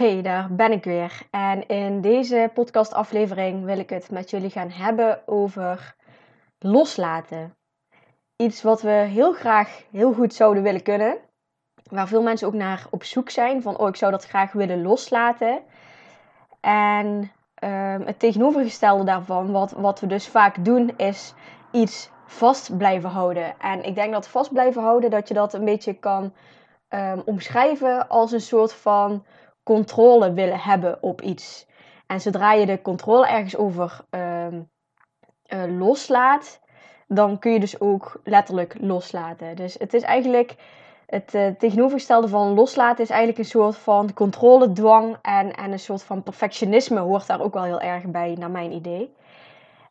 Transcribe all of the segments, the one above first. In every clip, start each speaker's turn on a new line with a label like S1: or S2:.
S1: Hey, daar ben ik weer. En in deze podcastaflevering wil ik het met jullie gaan hebben over loslaten. Iets wat we heel graag heel goed zouden willen kunnen. Waar veel mensen ook naar op zoek zijn. Van, oh, ik zou dat graag willen loslaten. En ehm, het tegenovergestelde daarvan, wat, wat we dus vaak doen, is iets vast blijven houden. En ik denk dat vast blijven houden, dat je dat een beetje kan um, omschrijven als een soort van controle willen hebben op iets. En zodra je de controle ergens over um, uh, loslaat, dan kun je dus ook letterlijk loslaten. Dus het is eigenlijk het uh, tegenovergestelde van loslaten is eigenlijk een soort van controledwang en, en een soort van perfectionisme hoort daar ook wel heel erg bij, naar mijn idee.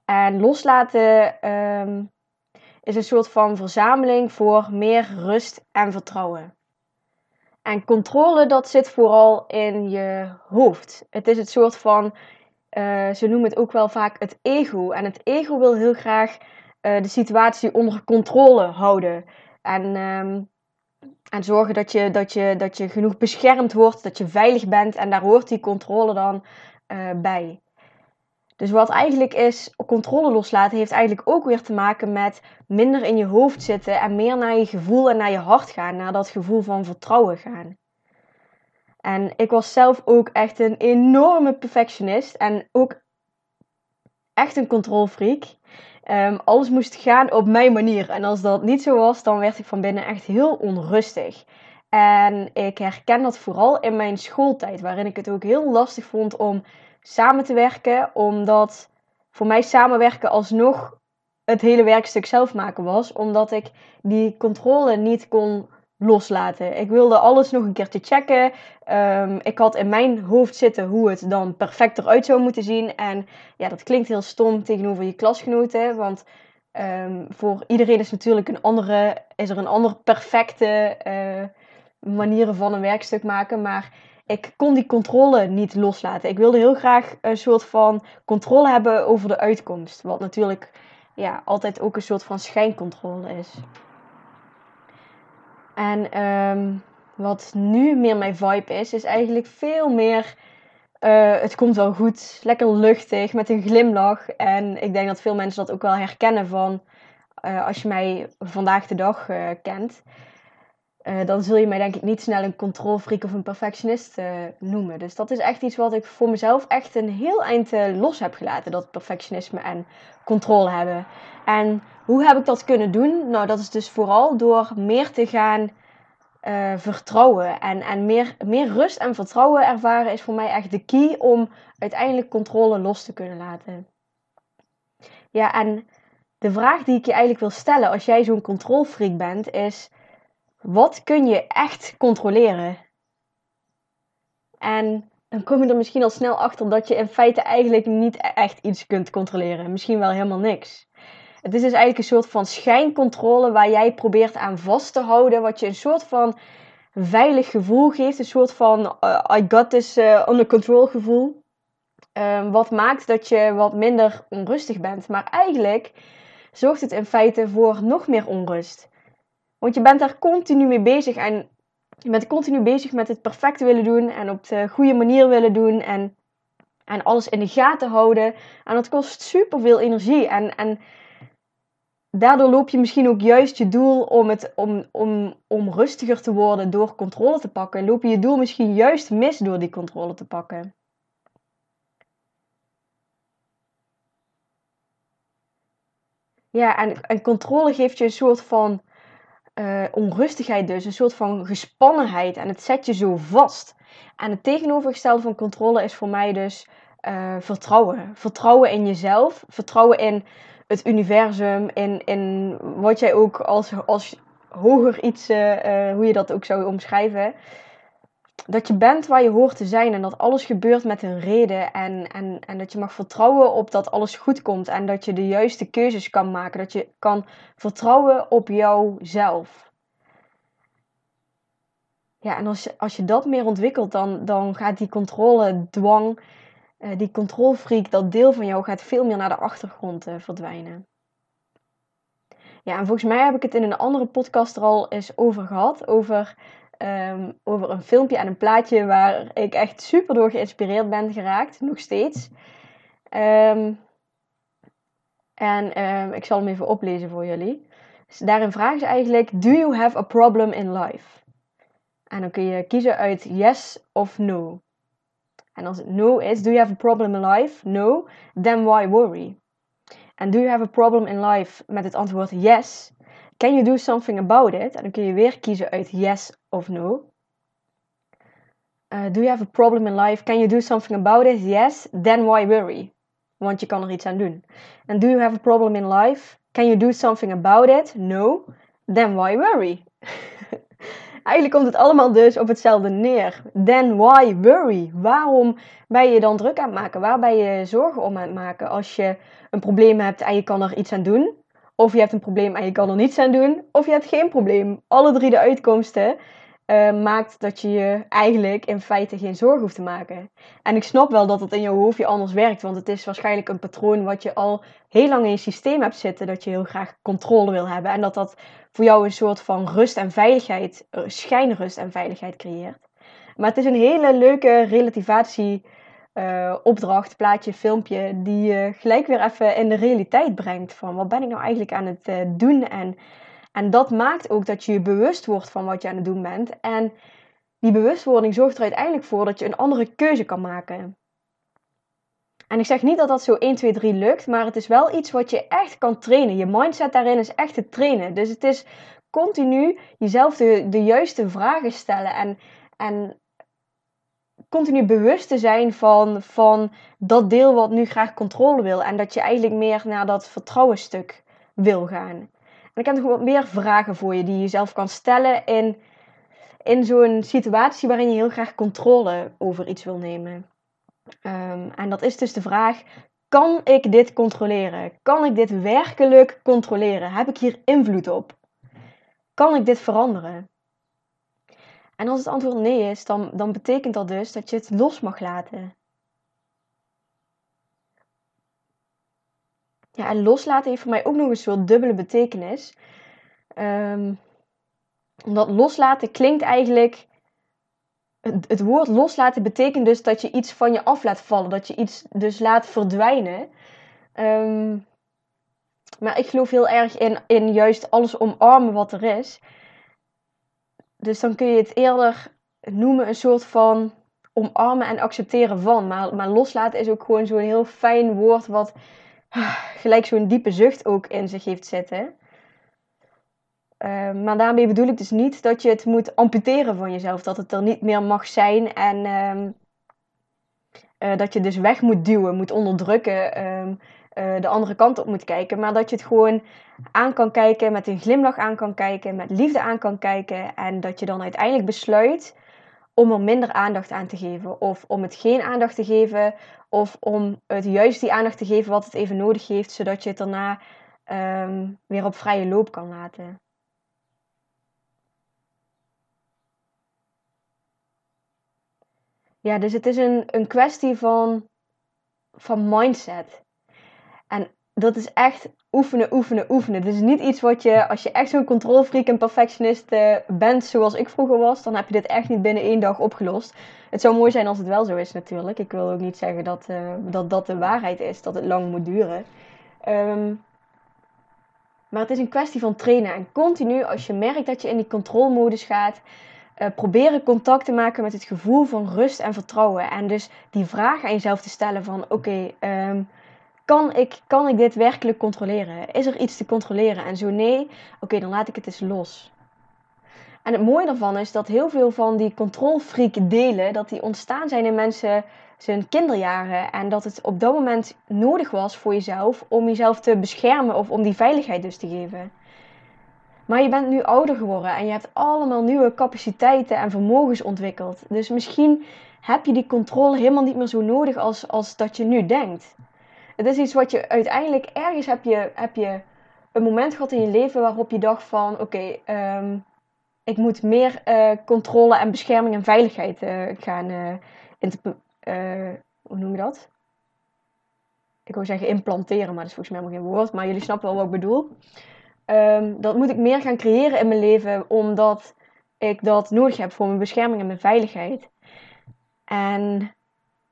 S1: En loslaten um, is een soort van verzameling voor meer rust en vertrouwen. En controle, dat zit vooral in je hoofd. Het is het soort van, uh, ze noemen het ook wel vaak het ego. En het ego wil heel graag uh, de situatie onder controle houden. En, um, en zorgen dat je, dat, je, dat je genoeg beschermd wordt, dat je veilig bent. En daar hoort die controle dan uh, bij. Dus wat eigenlijk is, controle loslaten, heeft eigenlijk ook weer te maken met minder in je hoofd zitten en meer naar je gevoel en naar je hart gaan, naar dat gevoel van vertrouwen gaan. En ik was zelf ook echt een enorme perfectionist en ook echt een controlfreak. Um, alles moest gaan op mijn manier. En als dat niet zo was, dan werd ik van binnen echt heel onrustig. En ik herken dat vooral in mijn schooltijd, waarin ik het ook heel lastig vond om samen te werken, omdat voor mij samenwerken alsnog het hele werkstuk zelf maken was, omdat ik die controle niet kon loslaten. Ik wilde alles nog een keertje checken. Um, ik had in mijn hoofd zitten hoe het dan perfect eruit zou moeten zien. En ja, dat klinkt heel stom tegenover je klasgenoten, want um, voor iedereen is natuurlijk een andere, is er een andere perfecte uh, manier van een werkstuk maken. Maar ik kon die controle niet loslaten. Ik wilde heel graag een soort van controle hebben over de uitkomst. Wat natuurlijk ja, altijd ook een soort van schijncontrole is. En um, wat nu meer mijn vibe is, is eigenlijk veel meer. Uh, het komt wel goed, lekker luchtig, met een glimlach. En ik denk dat veel mensen dat ook wel herkennen van uh, als je mij vandaag de dag uh, kent. Uh, dan zul je mij denk ik niet snel een controlfreak of een perfectionist uh, noemen. Dus dat is echt iets wat ik voor mezelf echt een heel eind uh, los heb gelaten. Dat perfectionisme en controle hebben. En hoe heb ik dat kunnen doen? Nou, dat is dus vooral door meer te gaan vertrouwen. En, en meer, meer rust en vertrouwen ervaren is voor mij echt de key om uiteindelijk controle los te kunnen laten. Ja, en de vraag die ik je eigenlijk wil stellen als jij zo'n controlfreak bent is wat kun je echt controleren? En dan kom je er misschien al snel achter dat je in feite eigenlijk niet echt iets kunt controleren. Misschien wel helemaal niks. Het is dus eigenlijk een soort van schijncontrole waar jij probeert aan vast te houden. Wat je een soort van veilig gevoel geeft. Een soort van uh, I got this uh, under control gevoel. Um, wat maakt dat je wat minder onrustig bent. Maar eigenlijk zorgt het in feite voor nog meer onrust. Want je bent daar continu mee bezig en je bent continu bezig met het perfect willen doen en op de goede manier willen doen en, en alles in de gaten houden. En dat kost super veel energie en, en daardoor loop je misschien ook juist je doel om, het, om, om, om rustiger te worden door controle te pakken. Loop je je doel misschien juist mis door die controle te pakken. Ja, en, en controle geeft je een soort van uh, onrustigheid dus, een soort van gespannenheid. En het zet je zo vast. En het tegenovergestelde van controle is voor mij dus uh, vertrouwen. Vertrouwen in jezelf, vertrouwen in het universum, in, in wat jij ook als, als hoger iets, uh, hoe je dat ook zou omschrijven. Dat je bent waar je hoort te zijn en dat alles gebeurt met een reden. En, en, en dat je mag vertrouwen op dat alles goed komt en dat je de juiste keuzes kan maken. Dat je kan vertrouwen op jouzelf. Ja, en als je, als je dat meer ontwikkelt, dan, dan gaat die controle, dwang, uh, die controlfreak, dat deel van jou gaat veel meer naar de achtergrond uh, verdwijnen. Ja, en volgens mij heb ik het in een andere podcast er al eens over gehad. Over, um, over een filmpje en een plaatje waar ik echt super door geïnspireerd ben geraakt. Nog steeds. Um, en um, ik zal hem even oplezen voor jullie. Dus daarin vragen ze eigenlijk: Do you have a problem in life? En dan kun je kiezen uit yes of no. En als het no is, do you have a problem in life? No. Then why worry? And do you have a problem in life met het antwoord yes? Can you do something about it? En dan kun je weer kiezen uit yes of no. Uh, do you have a problem in life? Can you do something about it? Yes. Then why worry? Want je kan er iets aan doen. And do you have a problem in life? Can you do something about it? No. Then why worry? Eigenlijk komt het allemaal dus op hetzelfde neer. Then why worry? Waarom ben je dan druk aan het maken? Waar ben je zorgen om aan het maken als je een probleem hebt en je kan er iets aan doen? Of je hebt een probleem en je kan er niets aan doen? Of je hebt geen probleem? Alle drie de uitkomsten uh, maakt dat je je eigenlijk in feite geen zorgen hoeft te maken. En ik snap wel dat het in je hoofdje anders werkt, want het is waarschijnlijk een patroon wat je al heel lang in je systeem hebt zitten, dat je heel graag controle wil hebben. En dat dat voor jou een soort van rust en veiligheid, uh, schijnrust en veiligheid creëert. Maar het is een hele leuke relativatie. Uh, opdracht, plaatje, filmpje, die je gelijk weer even in de realiteit brengt. Van wat ben ik nou eigenlijk aan het uh, doen en en dat maakt ook dat je je bewust wordt van wat je aan het doen bent. En die bewustwording zorgt er uiteindelijk voor dat je een andere keuze kan maken. En ik zeg niet dat dat zo 1, 2, 3 lukt, maar het is wel iets wat je echt kan trainen. Je mindset daarin is echt te trainen. Dus het is continu jezelf de, de juiste vragen stellen en, en continu bewust te zijn van, van dat deel wat nu graag controle wil. En dat je eigenlijk meer naar dat vertrouwenstuk wil gaan ik heb nog wat meer vragen voor je die je zelf kan stellen in, in zo'n situatie waarin je heel graag controle over iets wil nemen. Um, en dat is dus de vraag: kan ik dit controleren? Kan ik dit werkelijk controleren? Heb ik hier invloed op? Kan ik dit veranderen? En als het antwoord nee is, dan, dan betekent dat dus dat je het los mag laten. Ja, en loslaten heeft voor mij ook nog een soort dubbele betekenis. Um, omdat loslaten klinkt eigenlijk. Het, het, woord loslaten betekent dus dat je iets van je af laat vallen. Dat je iets dus laat verdwijnen. Um, maar ik geloof heel erg in, in juist alles omarmen wat er is. Dus dan kun je het eerder noemen een soort van omarmen en accepteren van. Maar, maar loslaten is ook gewoon zo'n heel fijn woord wat gelijk zo'n diepe zucht ook in zich heeft zitten. Uh, maar daarmee bedoel ik dus niet dat je het moet amputeren van jezelf. Dat het er niet meer mag zijn en uh, uh, dat je dus weg moet duwen, moet onderdrukken, ehm, eh, de andere kant op moet kijken. Maar dat je het gewoon aan kan kijken, met een glimlach aan kan kijken, met liefde aan kan kijken. En dat je dan uiteindelijk besluit om er minder aandacht aan te geven. Of om het geen aandacht te geven. Of om het juist die aandacht te geven wat het even nodig heeft. Zodat je het daarna um, weer op vrije loop kan laten. Ja, dus het is een, een kwestie van, van mindset. En dat is echt oefenen, oefenen, oefenen. Het is niet iets wat je, als je echt zo'n controlfreak en perfectionist uh, bent zoals ik vroeger was, dan heb je dit echt niet binnen één dag opgelost. Het zou mooi zijn als het wel zo is natuurlijk. Ik wil ook niet zeggen dat uh, dat, dat de waarheid is, dat het lang moet duren. Um, maar het is een kwestie van trainen. En continu, als je merkt dat je in die controlmodus gaat, uh, proberen contact te maken met het gevoel van rust en vertrouwen. En dus die vraag aan jezelf te stellen van, oké, um, kan ik, kan ik dit werkelijk controleren? Is er iets te controleren? En zo nee, oké, dan laat ik het eens los. En het mooie daarvan is dat heel veel van die controlfreak delen, dat die ontstaan zijn in mensen zijn kinderjaren. En dat het op dat moment nodig was voor jezelf om jezelf te beschermen of om die veiligheid dus te geven. Maar je bent nu ouder geworden en je hebt allemaal nieuwe capaciteiten en vermogens ontwikkeld. Dus misschien heb je die controle helemaal niet meer zo nodig als, als dat je nu denkt. Het is iets wat je uiteindelijk ergens heb je, heb je een moment gehad in je leven waarop je dacht van oké, ehm, ik moet meer uh, controle en bescherming en veiligheid uh, gaan uh, hoe noem je dat? Ik wil zeggen implanteren, maar dat is volgens mij helemaal geen woord. Maar jullie snappen wel wat ik bedoel. Um, dat moet ik meer gaan creëren in mijn leven, omdat ik dat nodig heb voor mijn bescherming en mijn veiligheid. En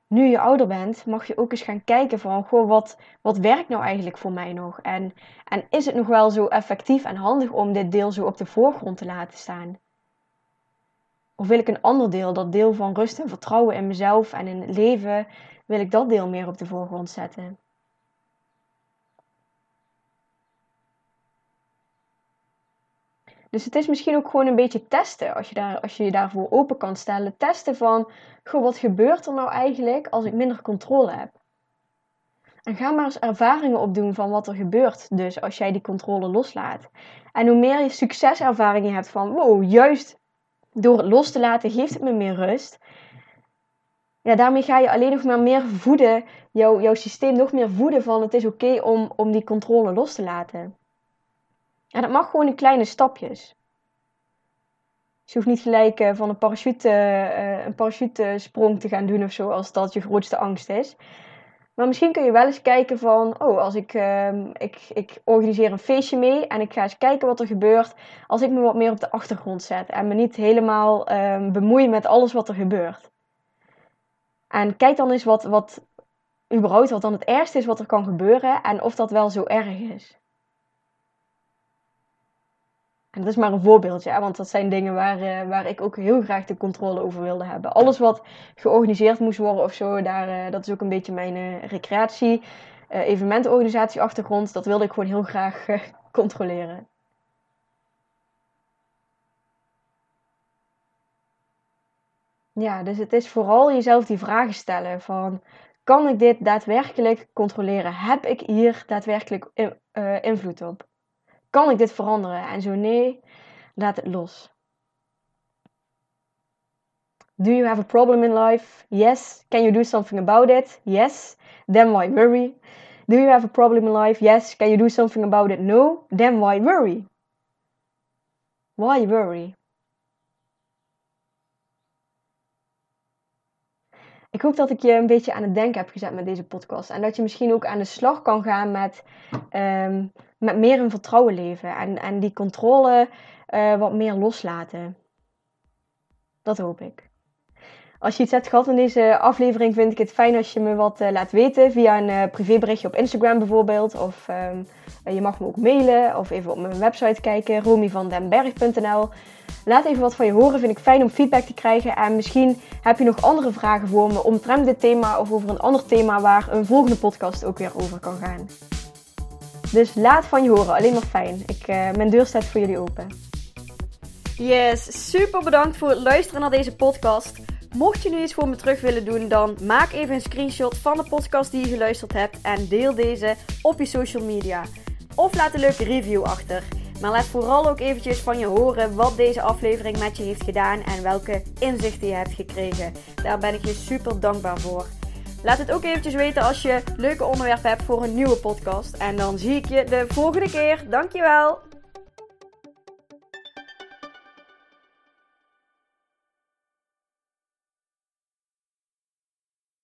S1: nu je ouder bent, mag je ook eens gaan kijken van, goh, wat, wat werkt nou eigenlijk voor mij nog? En, en is het nog wel zo effectief en handig om dit deel zo op de voorgrond te laten staan? Of wil ik een ander deel, dat deel van rust en vertrouwen in mezelf en in het leven, wil ik dat deel meer op de voorgrond zetten? Dus het is misschien ook gewoon een beetje testen als je, daar, als je je daarvoor open kan stellen. Testen van, wat gebeurt er nou eigenlijk als ik minder controle heb? En ga maar eens ervaringen opdoen van wat er gebeurt dus als jij die controle loslaat. En hoe meer je succeservaringen hebt van, wow, juist door het los te laten geeft het me meer rust. Ja, daarmee ga je alleen nog maar meer voeden, jouw, jouw systeem nog meer voeden van het is oké om, om die controle los te laten. En dat mag gewoon in kleine stapjes. Dus je hoeft niet gelijk uh, van een, parachute, uh, een parachutesprong te gaan doen of zo, als dat je grootste angst is. Maar misschien kun je wel eens kijken van, oh, als ik, uh, ik, ik organiseer een feestje mee en ik ga eens kijken wat er gebeurt als ik me wat meer op de achtergrond zet en me niet helemaal ehm, bemoei met alles wat er gebeurt. En kijk dan eens wat, wat überhaupt wat dan het ergste is wat er kan gebeuren en of dat wel zo erg is. En dat is maar een voorbeeldje, hè, want dat zijn dingen waar, uh, waar ik ook heel graag de controle over wilde hebben. Alles wat georganiseerd moest worden of zo, daar, uh, dat is ook een beetje mijn uh, recreatie, evenementorganisatie achtergrond. Dat wilde ik gewoon heel graag controleren. Ja, dus het is vooral jezelf die vragen stellen van... Kan ik dit daadwerkelijk controleren? Heb ik hier daadwerkelijk invloed op? Kan ik dit veranderen? En zo nee, laat het los. Do you have a problem in life? Yes. Can you do something about it? Yes. Then why worry? Do you have a problem in life? Yes. Can you do something about it? No. Then why worry? Why worry? Ik hoop dat ik je een beetje aan het denken heb gezet met deze podcast. En dat je misschien ook aan de slag kan gaan met, ehm, met meer in vertrouwen leven. En, en die controle uh, wat meer loslaten. Dat hoop ik. Als je iets hebt gehad in deze aflevering, vind ik het fijn als je me wat uh, laat weten. Via een uh, privéberichtje op Instagram bijvoorbeeld. Of um, je mag me ook mailen. Of even op mijn website kijken. romyvandenberg.nl Laat even wat van je horen. Vind ik fijn om feedback te krijgen. En misschien heb je nog andere vragen voor me omtrent dit thema. Of over een ander thema waar een volgende podcast ook weer over kan gaan. Dus laat van je horen. Alleen maar fijn. Ik, uh, mijn deur staat voor jullie open. Yes, super bedankt voor het luisteren naar deze podcast. Mocht je nu iets voor me terug willen doen, dan maak even een screenshot van de podcast die je geluisterd hebt en deel deze op je social media. Of laat een leuke review achter. Maar laat vooral ook eventjes van je horen wat deze aflevering met je heeft gedaan en welke inzichten je hebt gekregen. Daar ben ik je super dankbaar voor. Laat het ook eventjes weten als je leuke onderwerpen hebt voor een nieuwe podcast. En dan zie ik je de volgende keer. Dankjewel!